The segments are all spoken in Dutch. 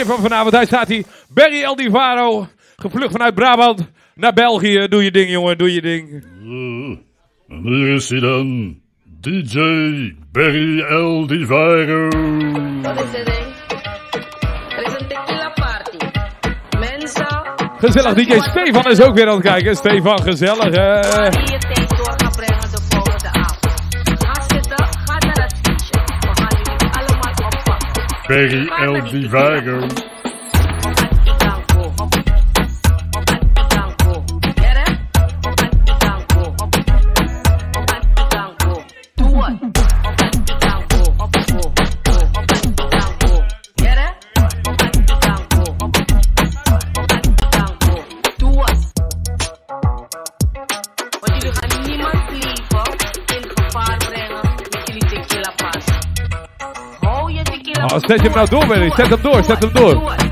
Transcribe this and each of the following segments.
DJ van vanavond. Hij staat hier. Barry El Divaro. Gevlucht vanuit Brabant naar België. Doe je ding, jongen. Doe je ding. En hier is hij dan. DJ Barry El Divaro. Wat is het ding? Er is een tequila party. Mensen, Gezellig DJ Stefan is ook weer aan het kijken. Stefan, gezellig. Oppakken. Barry El het, doe het, doe het, doe het, doe het, doe het.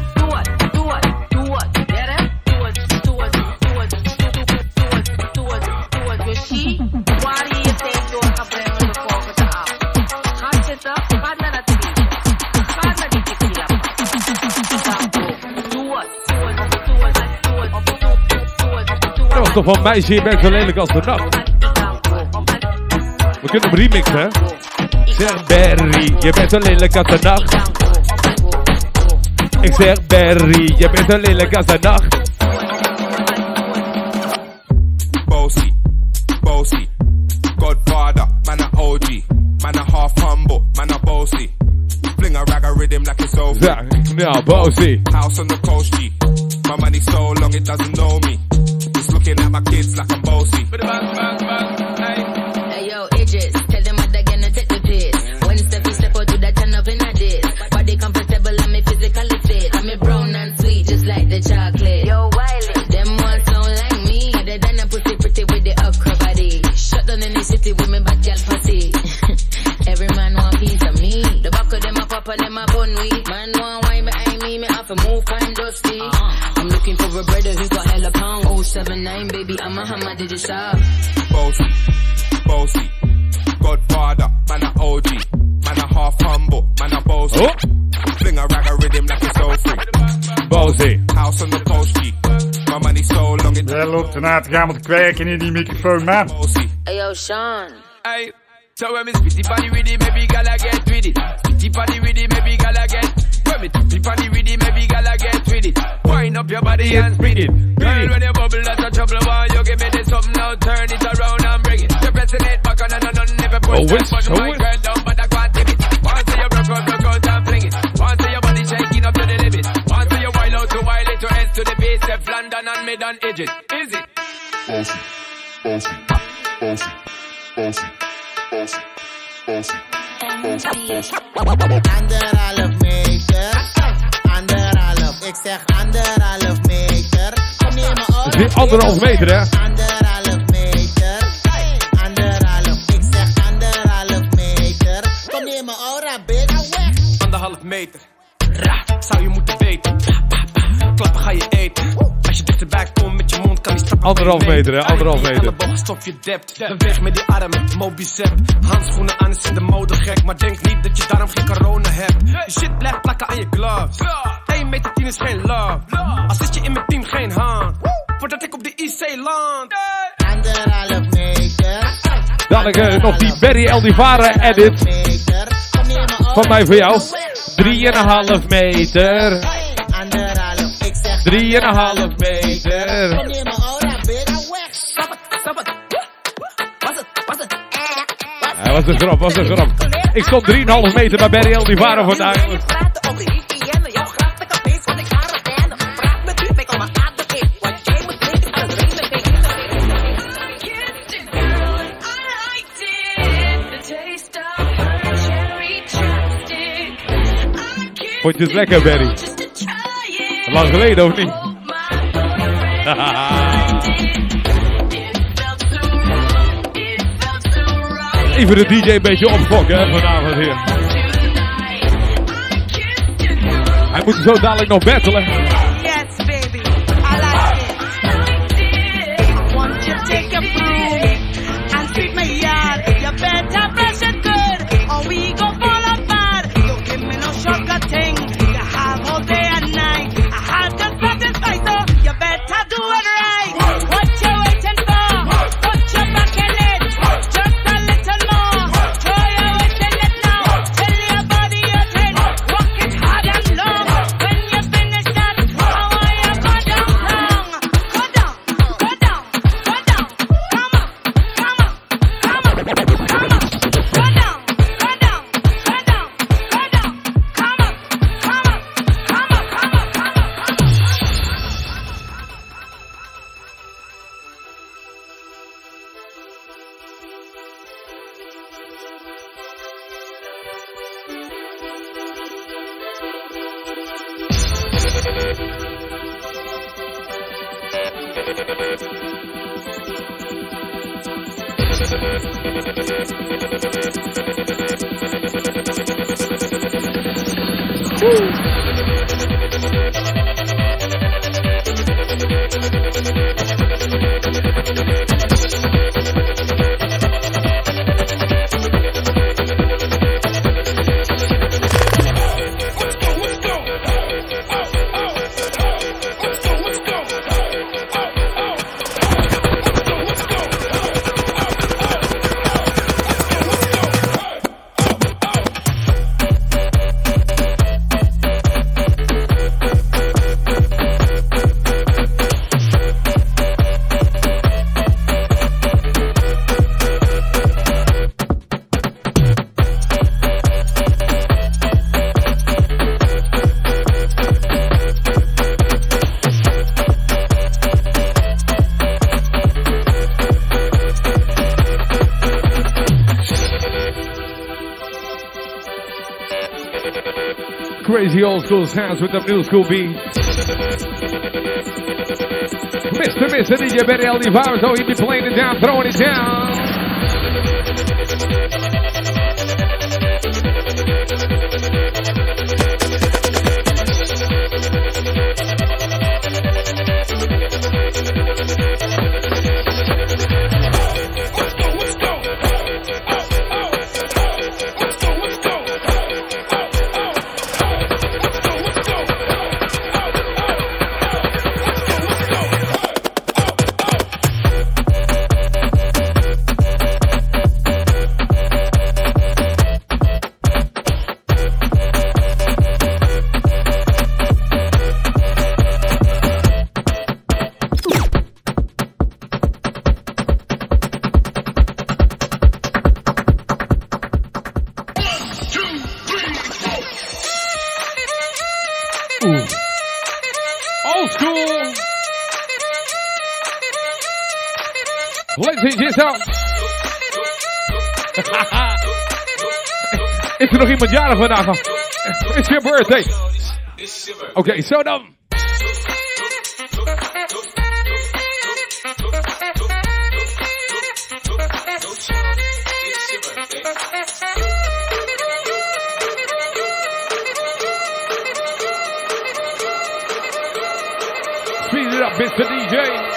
Dat was toch van meisje, je bent zo lelijk als de nacht. We kunnen hem remixen, hè? Zeg Barry, je bent zo lelijk als de nacht. Ik zeg Barry, je bent zo lelijk als de nacht. Bossy, bossy. Godfather, man a OG. Man a half humble, man a bossy. Fling a rag a rhythm like it's over. Ja, nou, bossy. House on the coast, G. My money so long it doesn't know me. It's looking at my kids like I'm bossy. 079, baby, I'm a hammer, did you shop? Bossy, bossy. Godfather, man a OG. Man a half humble, man a bossy. Oh. Fling a rag a rhythm like it's all free. Bossy. House on the coast, G. My money so long it Jij loopt ernaar te gaan met kwerken in die microfoon, man. bossy. Hey yo, Sean. Hey, so when me spitty body with it, maybe gala get with it. Spitty body with it, maybe gala get. When me tippy body with it, maybe gala get with it. Wind up your body and spin it. Girl, when you bubble, that's a trouble. Why you give me this something now? Turn it around and bring it. You're pressing it back on and on and never push Oh, that it's button. My girl down, but I can't tip it. Once you broke out, broke out and fling it. Once your body shaking up to the limit. Once you wild out to wild it to S to the base, F London and mid and edges. Is it? bossy, bossy, bossy, bossy, bossy, bossy, bossy, bossy. Anderhalf meter, weer anderhalf meter, hè? Anderhalf meter, anderhalf, ik zeg anderhalf meter. Kom neem me aura, bitch. weg. anderhalf meter. Ra, zou je moeten weten. Klappen ga je eten. Als je dichterbij komt met je mond kan die stappen Anderhalf meter, hè? Anderhalf de meter. boog stof je dept. Beweeg met die armen, mobicep. Handschoenen aan is in de mode gek. Maar denk niet dat je daarom geen corona hebt. Je shit blijft plakken aan je gloves. 1 meter 10 is geen love. Als zit je in mijn team geen hand. Voordat ik op de IC land. Anderhalf meter, Dadelijk eh, nog die Barry El Divaro edit. Van mij voor jou. 3,5 meter. Anderhalf, ik zeg 3,5 meter. Hij was een grap, was een grap. Ik stond 3,5 meter bij Barry El Divaro vandaag. Vond je het lekker, Barry? Lang geleden, of niet? Even de DJ een beetje opfokken, hè, vanavond hier. Hij moet zo dadelijk nog battelen. Woo! old school's hands with the new school beat. Mr. Mr. DJ Betty LD Virus, oh, he be playing it down, throwing it down. It's your birthday. Okay, so dumb. Speed it up, Mr. DJ.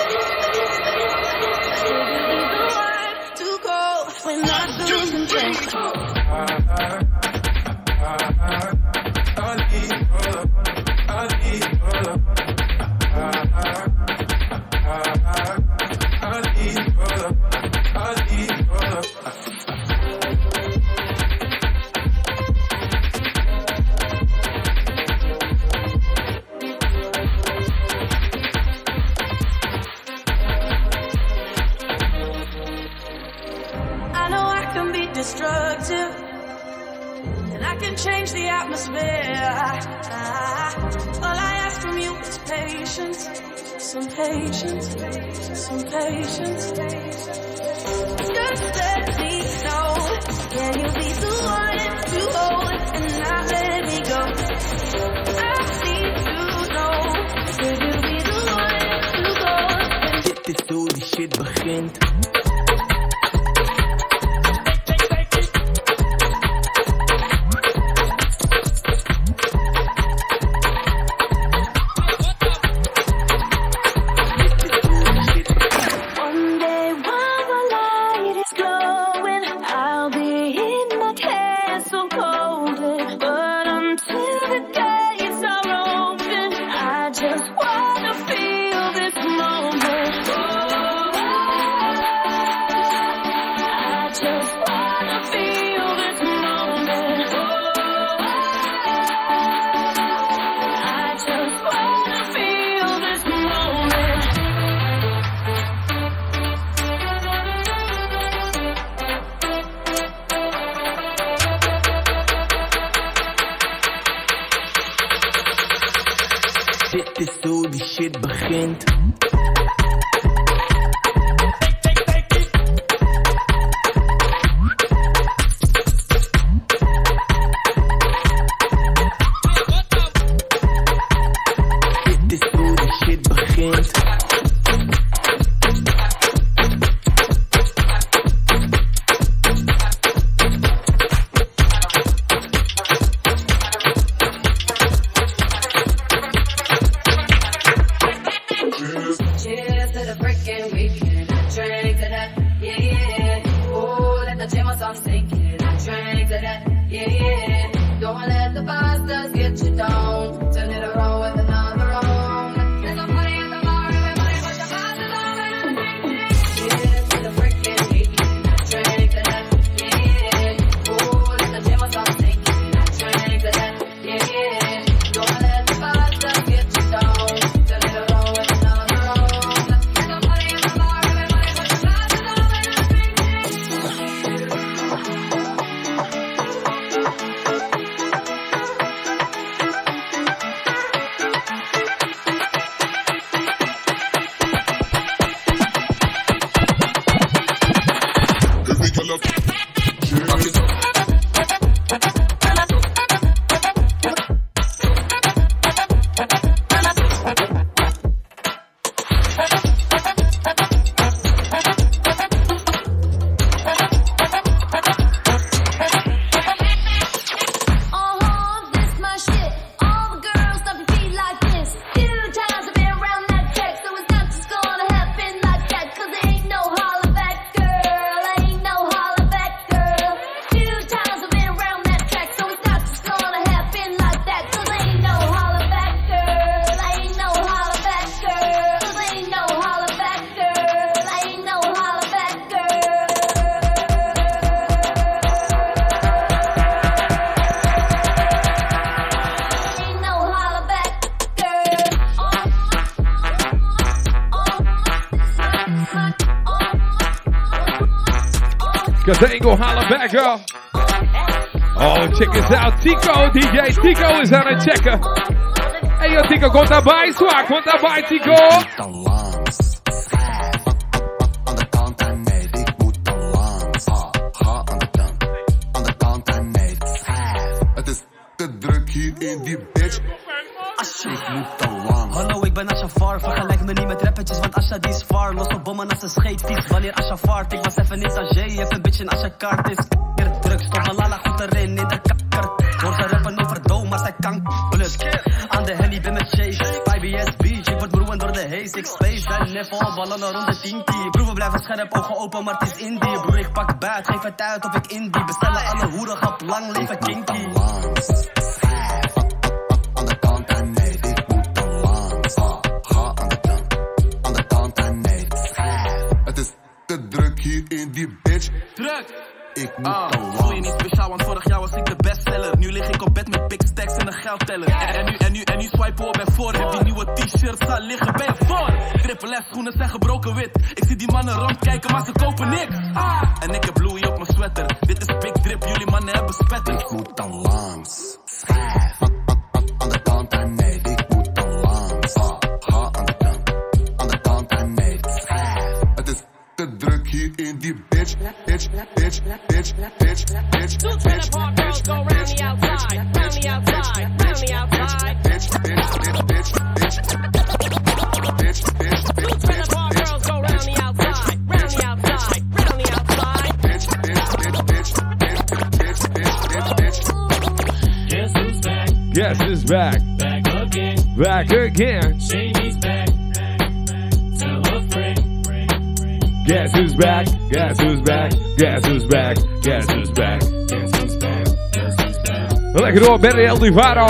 wind. Oh, check this out. Tico, DJ Tico is aan het checken. Hey, yo, Tico, komt daarbij, zwaar. kom daarbij, Tico. in die bitch. Ik moet te lang. Hallo, ik ben Asha Far. Vergelijk me niet met rappertjes, want Asha die is far. Los op bommen als een scheet. Wanneer Asha vaart, ik even in Tajé. Je hebt een beetje een Asha kaart. Is meer drugs, stop mijn lala goed erin in de kakker. Hoor ze rappen over doom, maar zij kan blut. Aan de henny ben met Chase. 5BS Beach, ik word door de haze. Ik space en neffel, ballen rond de tinky. Proeven blijven scherp, ogen open, maar het is indie. Broer, ik pak buit, geef het uit of ik indie. Bestellen alle hoeren, grap, lang leven kinky. Staan liggen, je voor? Triple S schoenen zijn gebroken wit. Ik zie die mannen rondkijken, maar ze kopen niks. Ah, en ik heb Louis op mijn sweater. Dit is big drip, jullie mannen hebben spetters. Ik dan langs. Yes, is back. Back again. Back again. Shady's back. Tell a friend. Guess who's back? Guess who's back? Guess who's back? Guess who's back? Guess who's back? Guess who's back? Lekker door, Barry El Divaro.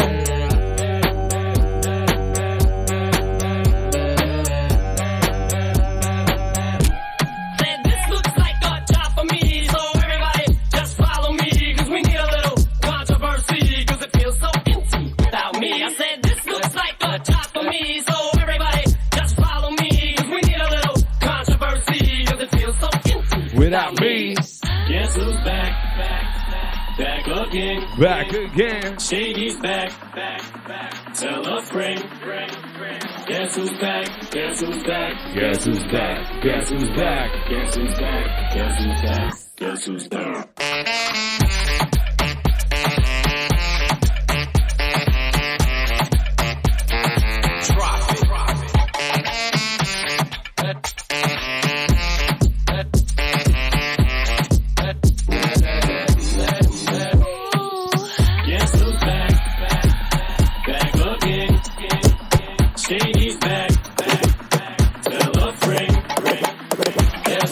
Back again. Shady's back, back, back. Tell a friend. Guess who's back? Guess who's back? Guess who's back? Guess who's back? Guess who's back? Guess who's back? Guess who's back?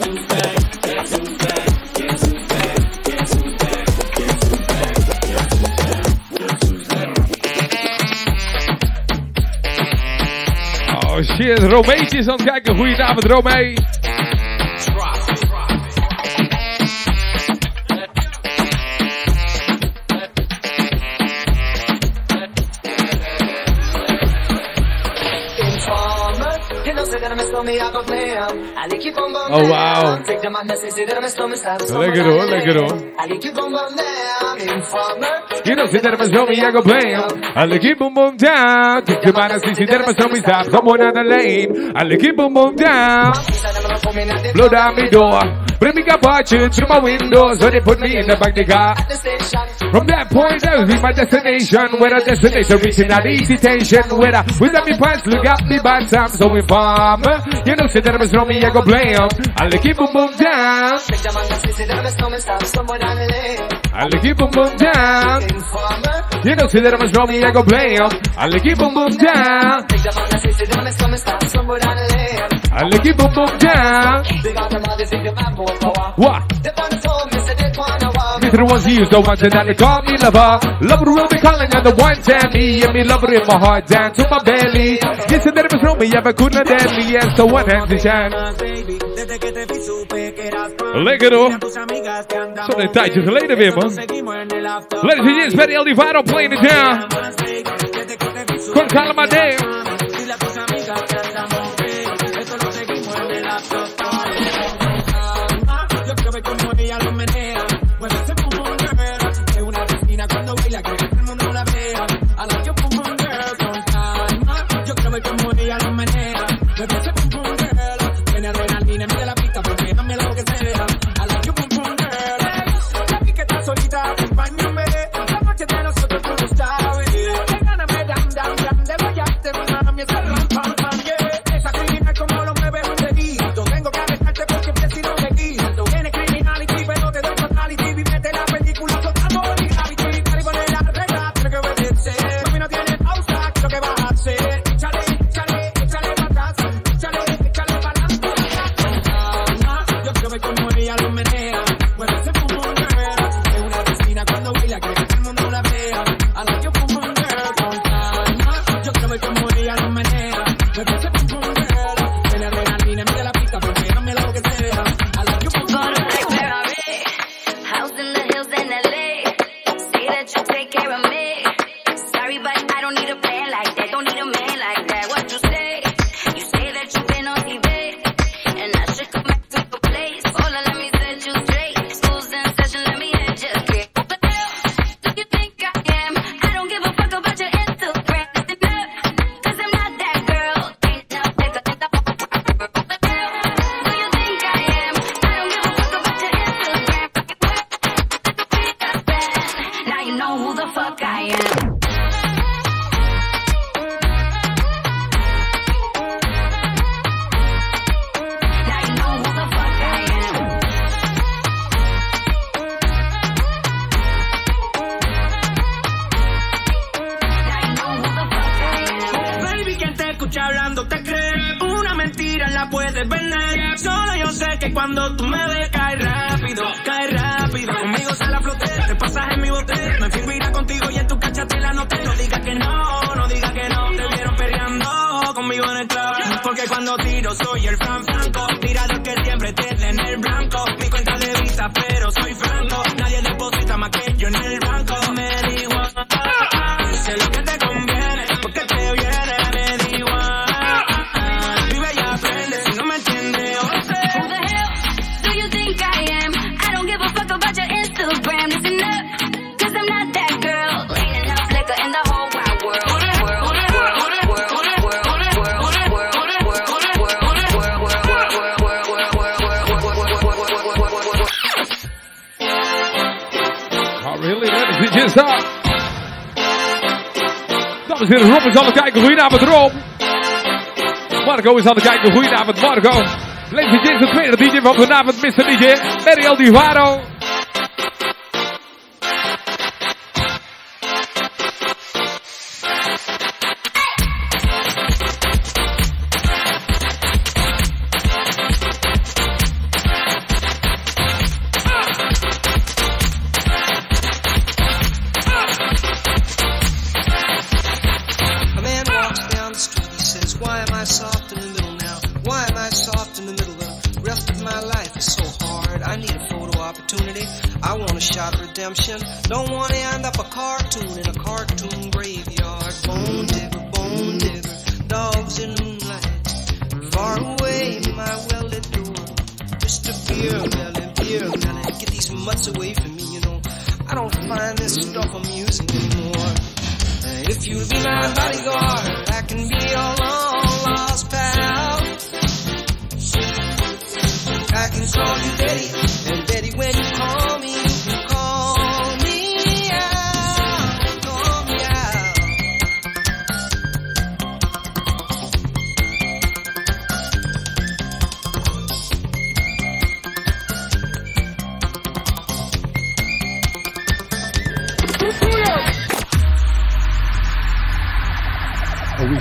Oh shit, Romeetje is aan het kijken. Goedenavond, Romee. Oh wow. Lekkere hoor, lekker hoor. Kino zit er maar zo mee, ik blame. Alle keep boom boom down. Kick your man, see, zit er maar zo mee, stop. Someone on the lane. Alle keep boom boom down. Blow down me door. Bring me a bigger fortune through my windows when they put me in the back of the car. From that point, I reach my destination. Where a destination reaching that easy tension. Where I, without me pants, look at me bad times, so inform. You know, say that I'm a me, I go blame. I'll keep boom boom down. I'll keep boom boom down. You know, say that I'm a me, I go blame. I'll keep boom boom down. And lick it boom boom down. What? It was you, the one that they call me lover. Lover will be calling and the one time me. And me lover in my heart down to my belly. Yes, and then it was wrong, me ever couldn't deadly. And the one hand to shine. Lekker hoor. So een tijdje geleden weer, man. Ladies and gentlemen, Betty LD Vital playing it down. Gonzalo Madeo. Dit is dat. Dames is weer Rob is aan het kijken. Goedenavond Rob. Marco is aan het kijken. Goedenavond Marco. Liefste, dit is de tweede DJ van vanavond, Mr. DJ. Mariel Divaro.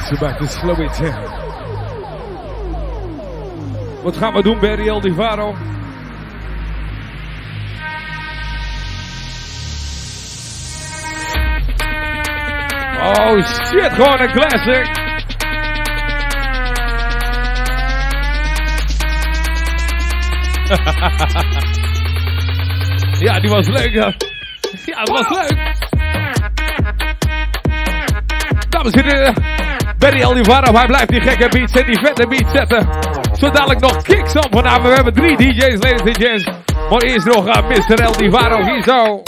Ze back to slow it down. Wat gaan we doen, Barry Aldivaro? Oh shit, gewoon een classic. ja, die was leuk, hè? Ja, dat was leuk. Dames en heren. Benny Alivaro, hij blijft die gekke beats en die vette beat zetten. Zo dadelijk nog kicks op vanavond. We hebben drie DJ's, ladies and gents. Maar eerst nog uh, Mr. Alivaro, hier zo.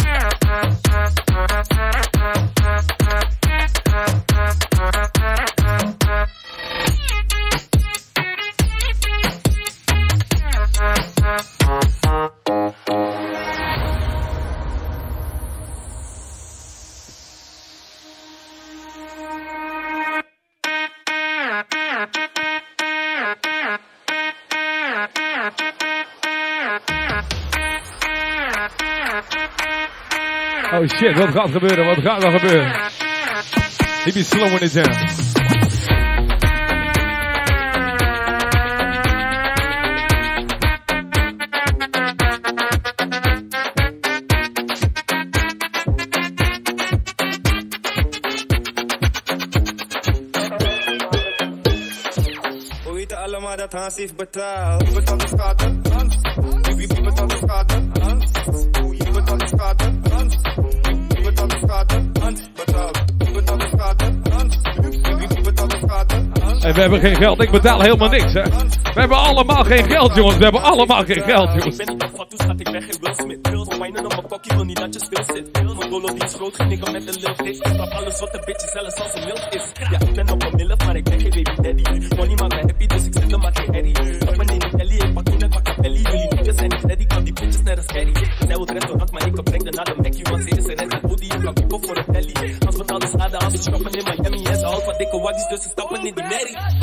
Oh shit, wat gaat gebeuren? Wat gaat er gebeuren? Ik ben slow in de jam. Allemaal dat Hansif betaalt. Betaald de. En we hebben geen geld. Ik betaal helemaal niks, hè. We hebben allemaal geen geld, jongens. We hebben allemaal geen geld, jongens. Ik ben ik wil niet dat je zit. Met een dick og waggies dus ze stappen in die merrie.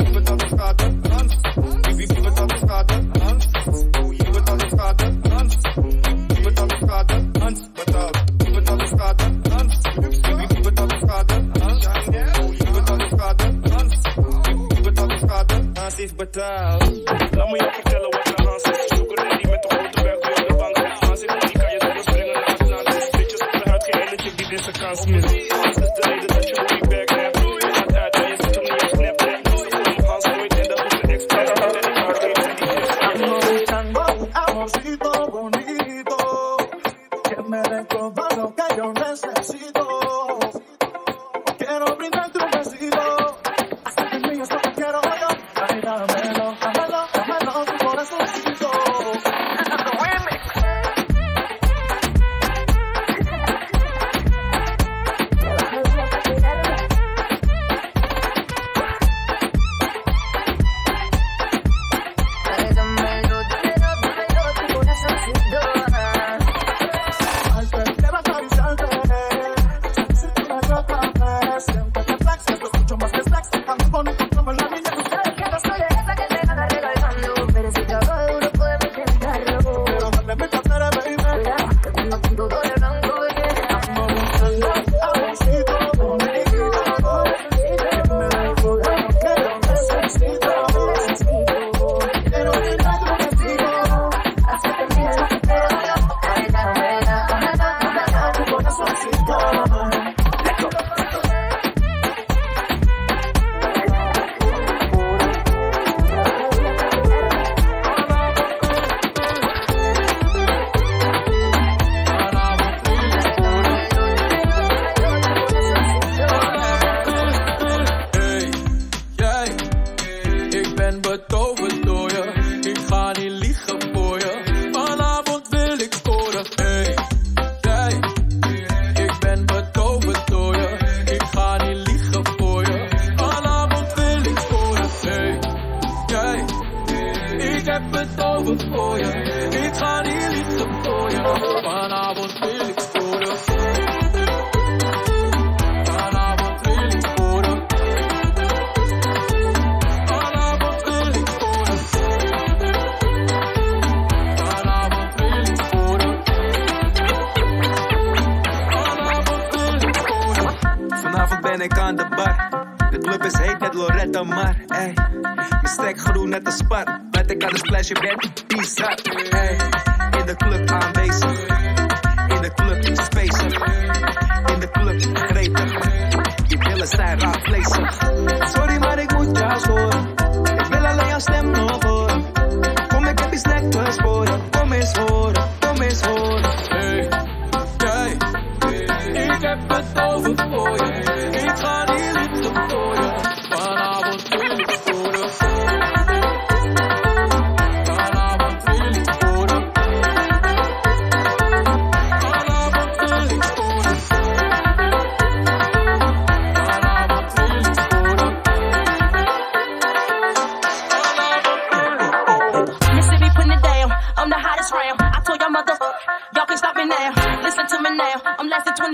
te kan een flesje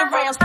around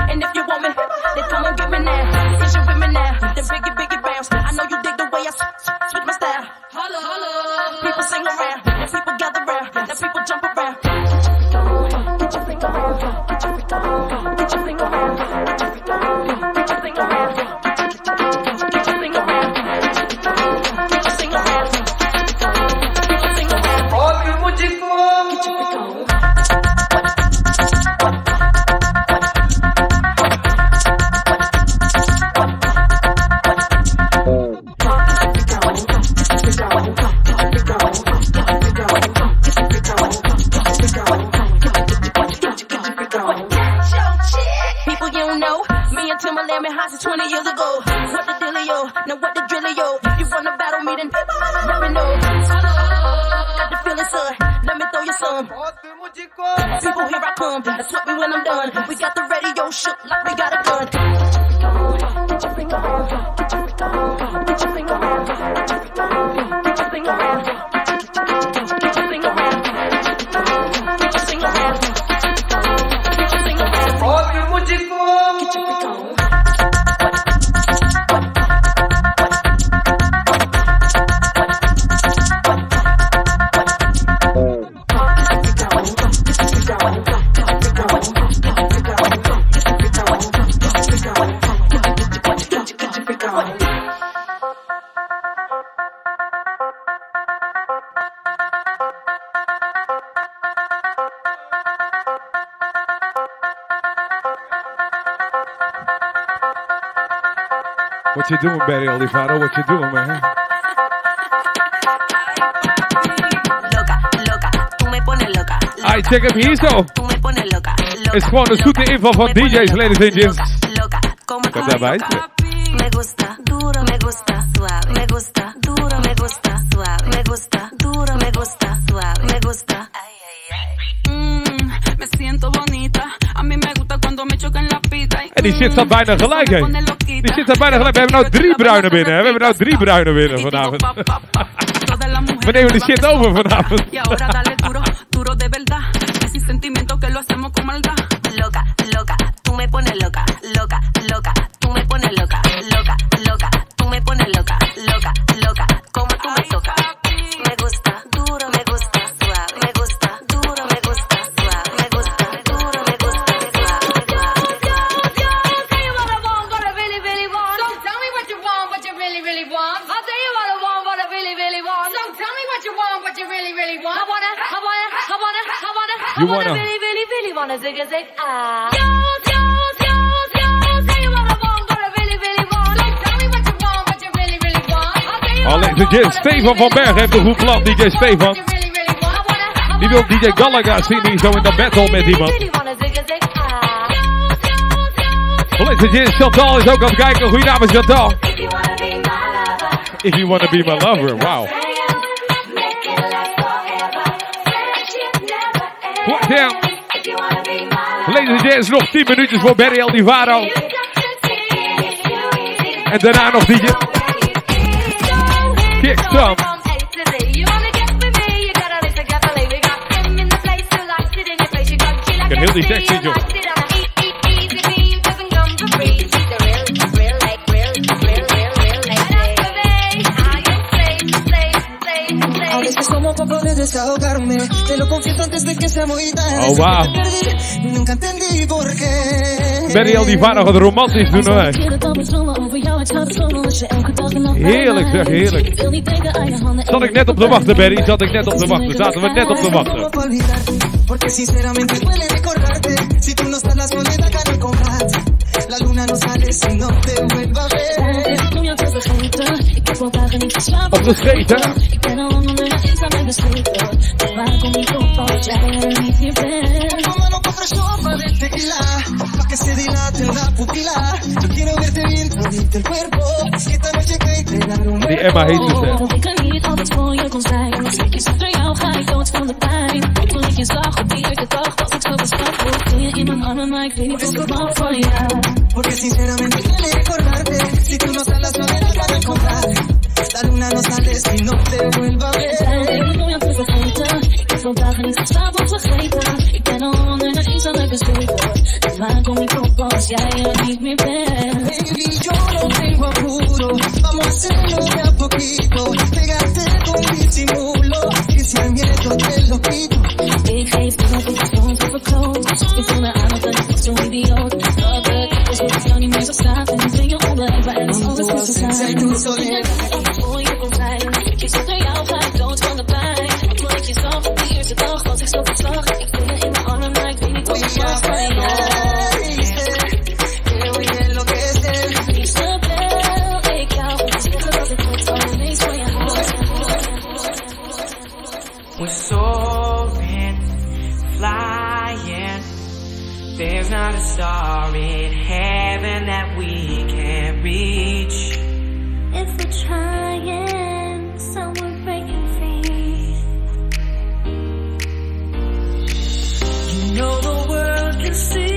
What you doing, Barry Olivaro? What you doing, man? Tú me pones loca. Alright, check hem hier zo. Tú me pones loca. Is gewoon een zoete inval van DJ's, ladies and gents. Kom daarbij. Me gusta duro, me gusta suave. Me gusta duro, me gusta suave. Me gusta duro, me gusta suave. Me gusta. Mm, me siento bonita. A mí me gusta cuando me chocan la pita. Y, En die shit staat bijna gelijk, hè. Die shit staat bijna gelijk. We hebben nou drie bruine binnen, hè. We hebben nou drie bruine binnen vanavond. We nemen de shit over vanavond. You I wanna, wanna really, really, really wanna zig a zig ah. Want, but I really, really want. Tell me what you want, you really, really want. I'll Alleen DJ Stefan van Berg heeft een goed plan, DJ Stefan. Die wil DJ Gallagher zien, die zo in de battle met iemand. Alleen DJ Chantal is ook aan het kijken. Goedenavond Chantal. If you wanna be my lover, wow. Down. Ladies and gents, nog 10 minuutjes voor Barry El Divaro. En daarna nog DJ. Kick some. Ik heb heel die tekst niet, joh. Desahogarme. Te lo confieso antes de que sea muy tarde. Oh. Te perdí nunca entendí por qué. Barry Aldivaro gaat romantisch doen hoor. Heerlijk zeg, heerlijk. Zat ik net op te wachten, Barry? Zat ik net op te wachten? Zaten we net op te wachten? porque sinceramente duele recordarte. Si tú no estás, la soledad gana el combate. La luna no sale si no te vuelva a ver. Op de scheten. Ik ben al onder de en tequila, pa' que se dilate la pupila. Yo quiero verte bien todito el cuerpo. Si esta noche cae te un Die Emma heet dus, hè. Ik er niet altijd voor je kon zijn. Als ik je zonder jou ga ik dood van de pijn. Toen ik je zag op die eerste dag was ik zo beschaft. Voelde je in mijn armen, maar ik weet niet of ik hou van jou. Porque sinceramente see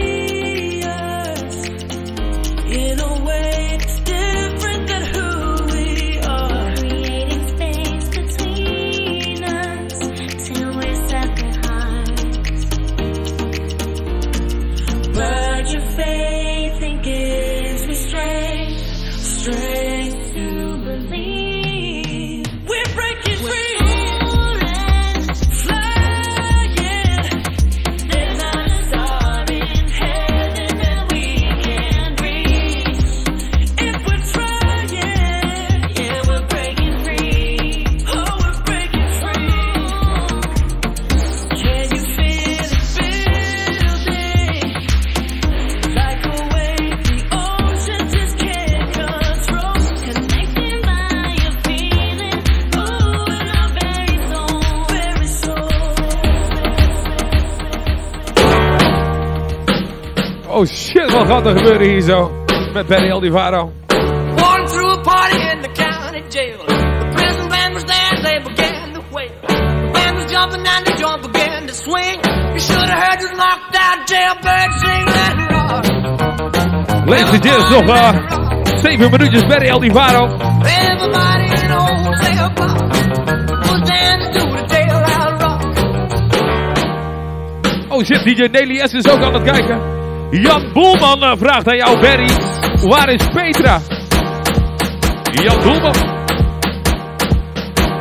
wat er gebeuren hier zo? Met Barry Aldivaro. Walking through a party in the county jail. The prison band was there they began to wail. The band was jumping and the drum began to swing. You should have heard this knocked out jailbird sing that rock. Ladies and gents, nog eh 7 minuutjes Barry Aldivaro. Everybody in the cell block was dancing to the jailhouse rock. Oh shit, DJ Nelly S is ook aan het kijken. Jan Boelman eh, vraagt aan jou, Barry. Waar is Petra? Jan Boelman.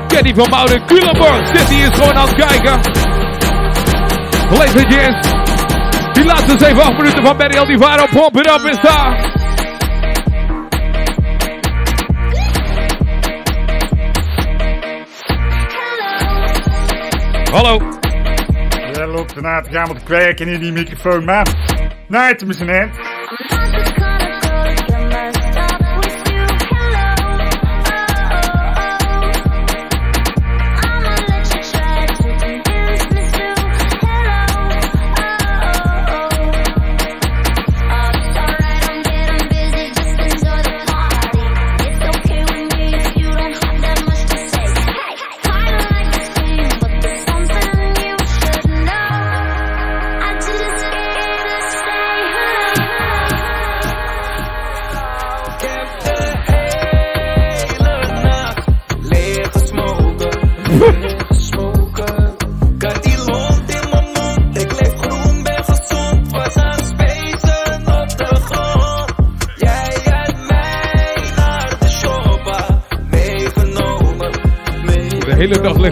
Kenny van Mouden, Culemborg zit hier gewoon aan het kijken. And gents. Die laatste 7, 8 minuten van Barry Aldivaro. Pump it up, is daar. Hallo. Jij loopt ernaar te gaan met kwijken in die microfoon, man.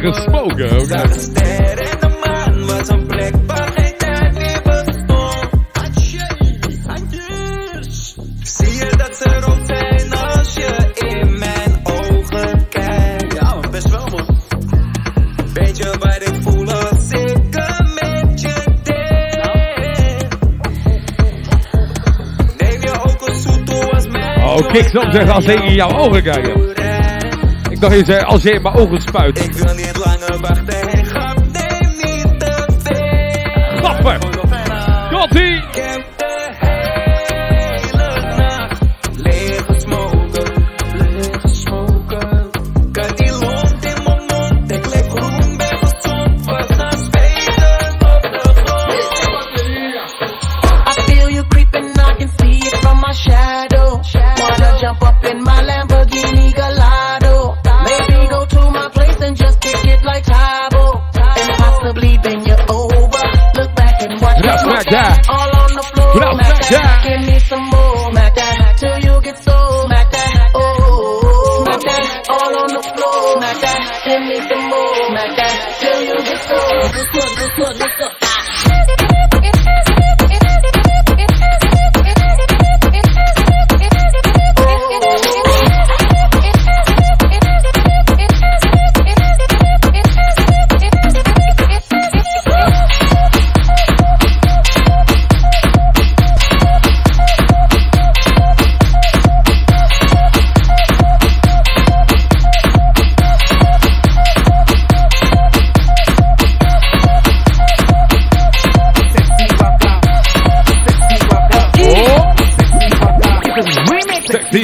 en gesproken de een plek Zie je dat ze zijn als je in mijn ogen kijkt? Ja, best wel mooi. Neem je ook als mij. Oh, kijk zo zeg als ik in jouw ogen kijk. Ik je zei, als jij in mijn ogen spuit. Ik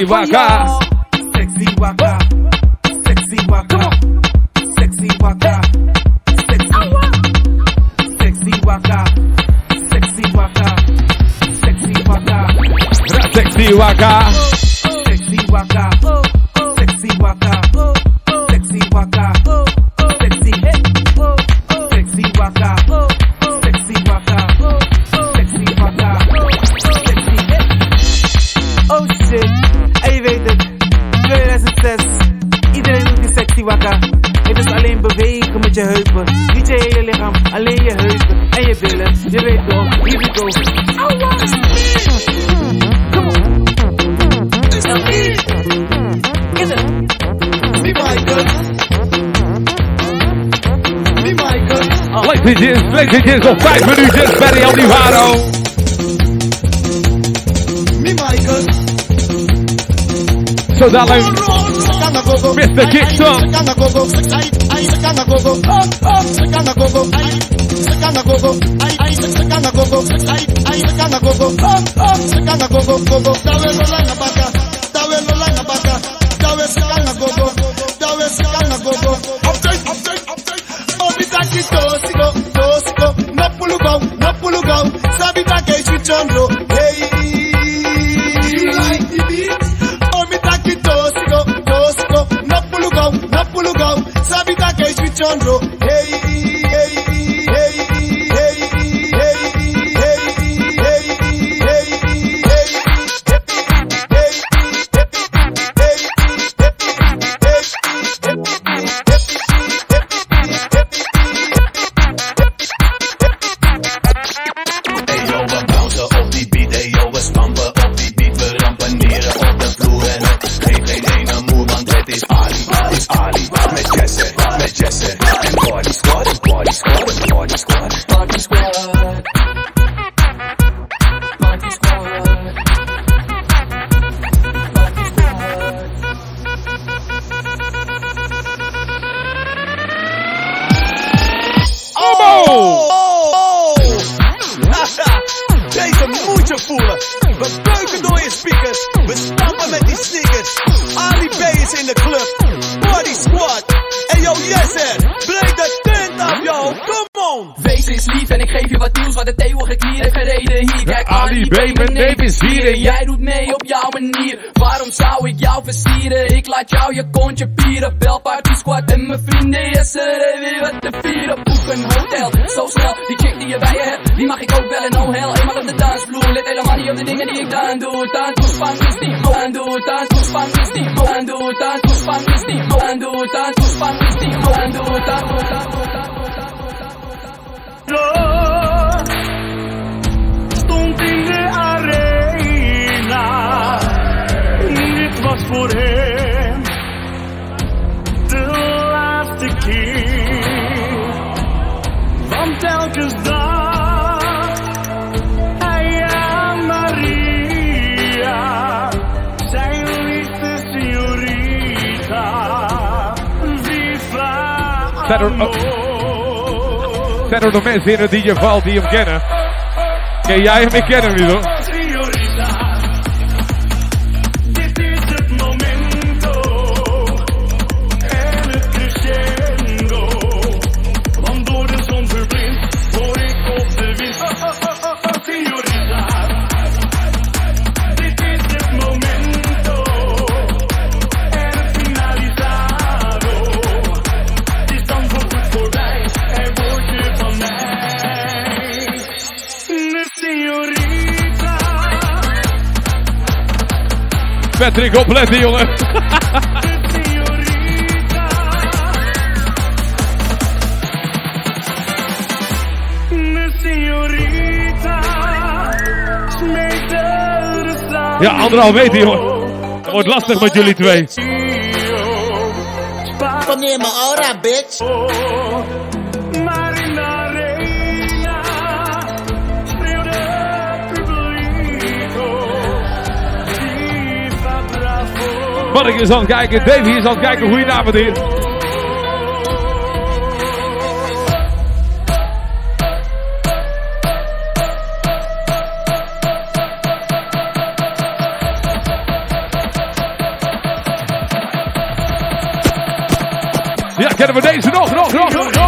sexy waka. Sexy waka. Sexy waka. Sexy waka. Sexy. Sexy waka. Sexy waka. Sexy waka. Sexy waka. eventjes of vijf minuutjes bij El Nivaro. Zo dadelijk Mr. Kickstone. Ai, ai, Nee, het is een eind. ik geef je wat nieuws, wat de eeuwige klier heeft gereden hier. Kijk, Ali B, mijn neef is hier en Jij doet mee op jouw manier. Waarom zou ik jou versieren? Ik laat jou je kontje pieren. Bel party squad en mijn vrienden, yes, er weer wat te vieren. Boek een hotel, zo snel. Die chick die je bij je hebt, die mag ik ook bellen, no hell. Eenmaal op de dansvloer, let helemaal niet op de dingen die ik dan doe. Dan toespan is die mo, dan doe dan toespan is die mo, dan doe dan toespan is die mo, dan doe dan toespan is dan De. Want telkens dacht hij aan Maria, zijn liefde signorita. Viva Zijn oh, zijn nog mensen in het DJ Val die hem kennen? Ken jij hem? Ik ken hem niet hoor. Patrick, opletten jongen. Ja, anderhalf meter jongen. Het wordt lastig met jullie twee. Wanneer mijn aura, bitch. Mark is aan het kijken, Davy is aan het kijken. Goedenavond. Ja, kennen we deze nog, nog, nog, nog,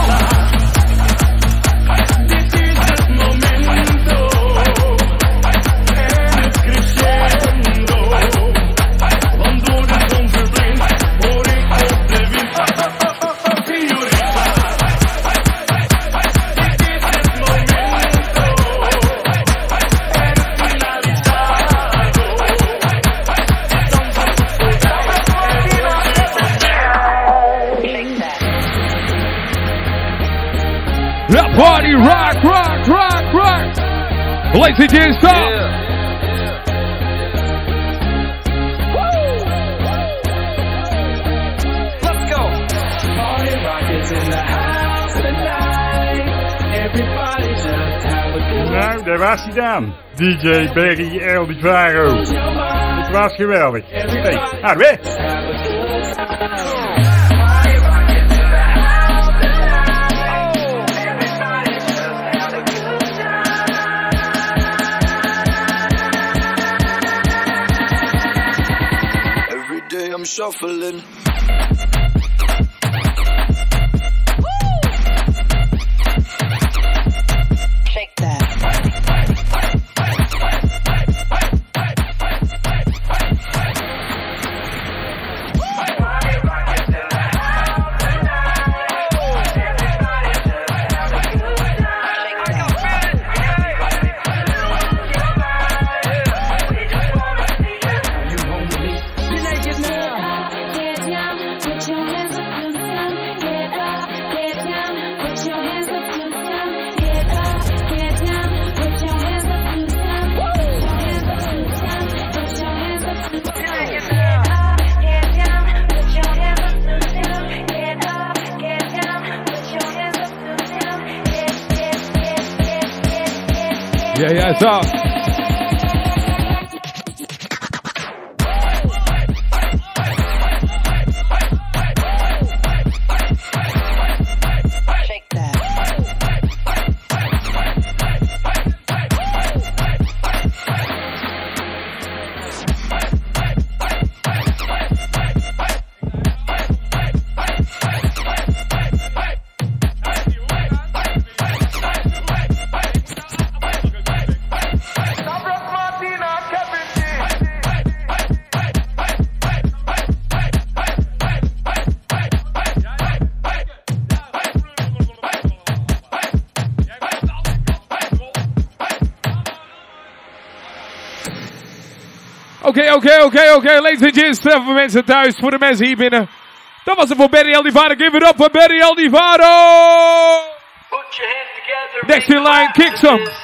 nog. Ja, party rock, rock, rock, rock. Ladies and gents, stop. Let's go. Party rock is in the house tonight. Everybody just have a good Nou, daar was hij dan. DJ Barry El Di Het was geweldig. Hey, nou, weg. Shuffling. Ja, ja, zo. Oké, oké, oké. Ladies and gents, voor mensen thuis, voor de mensen hier binnen. Dat was het voor Barry Eldivado. Give it up voor Barry Eldivado. Next in line, kick some.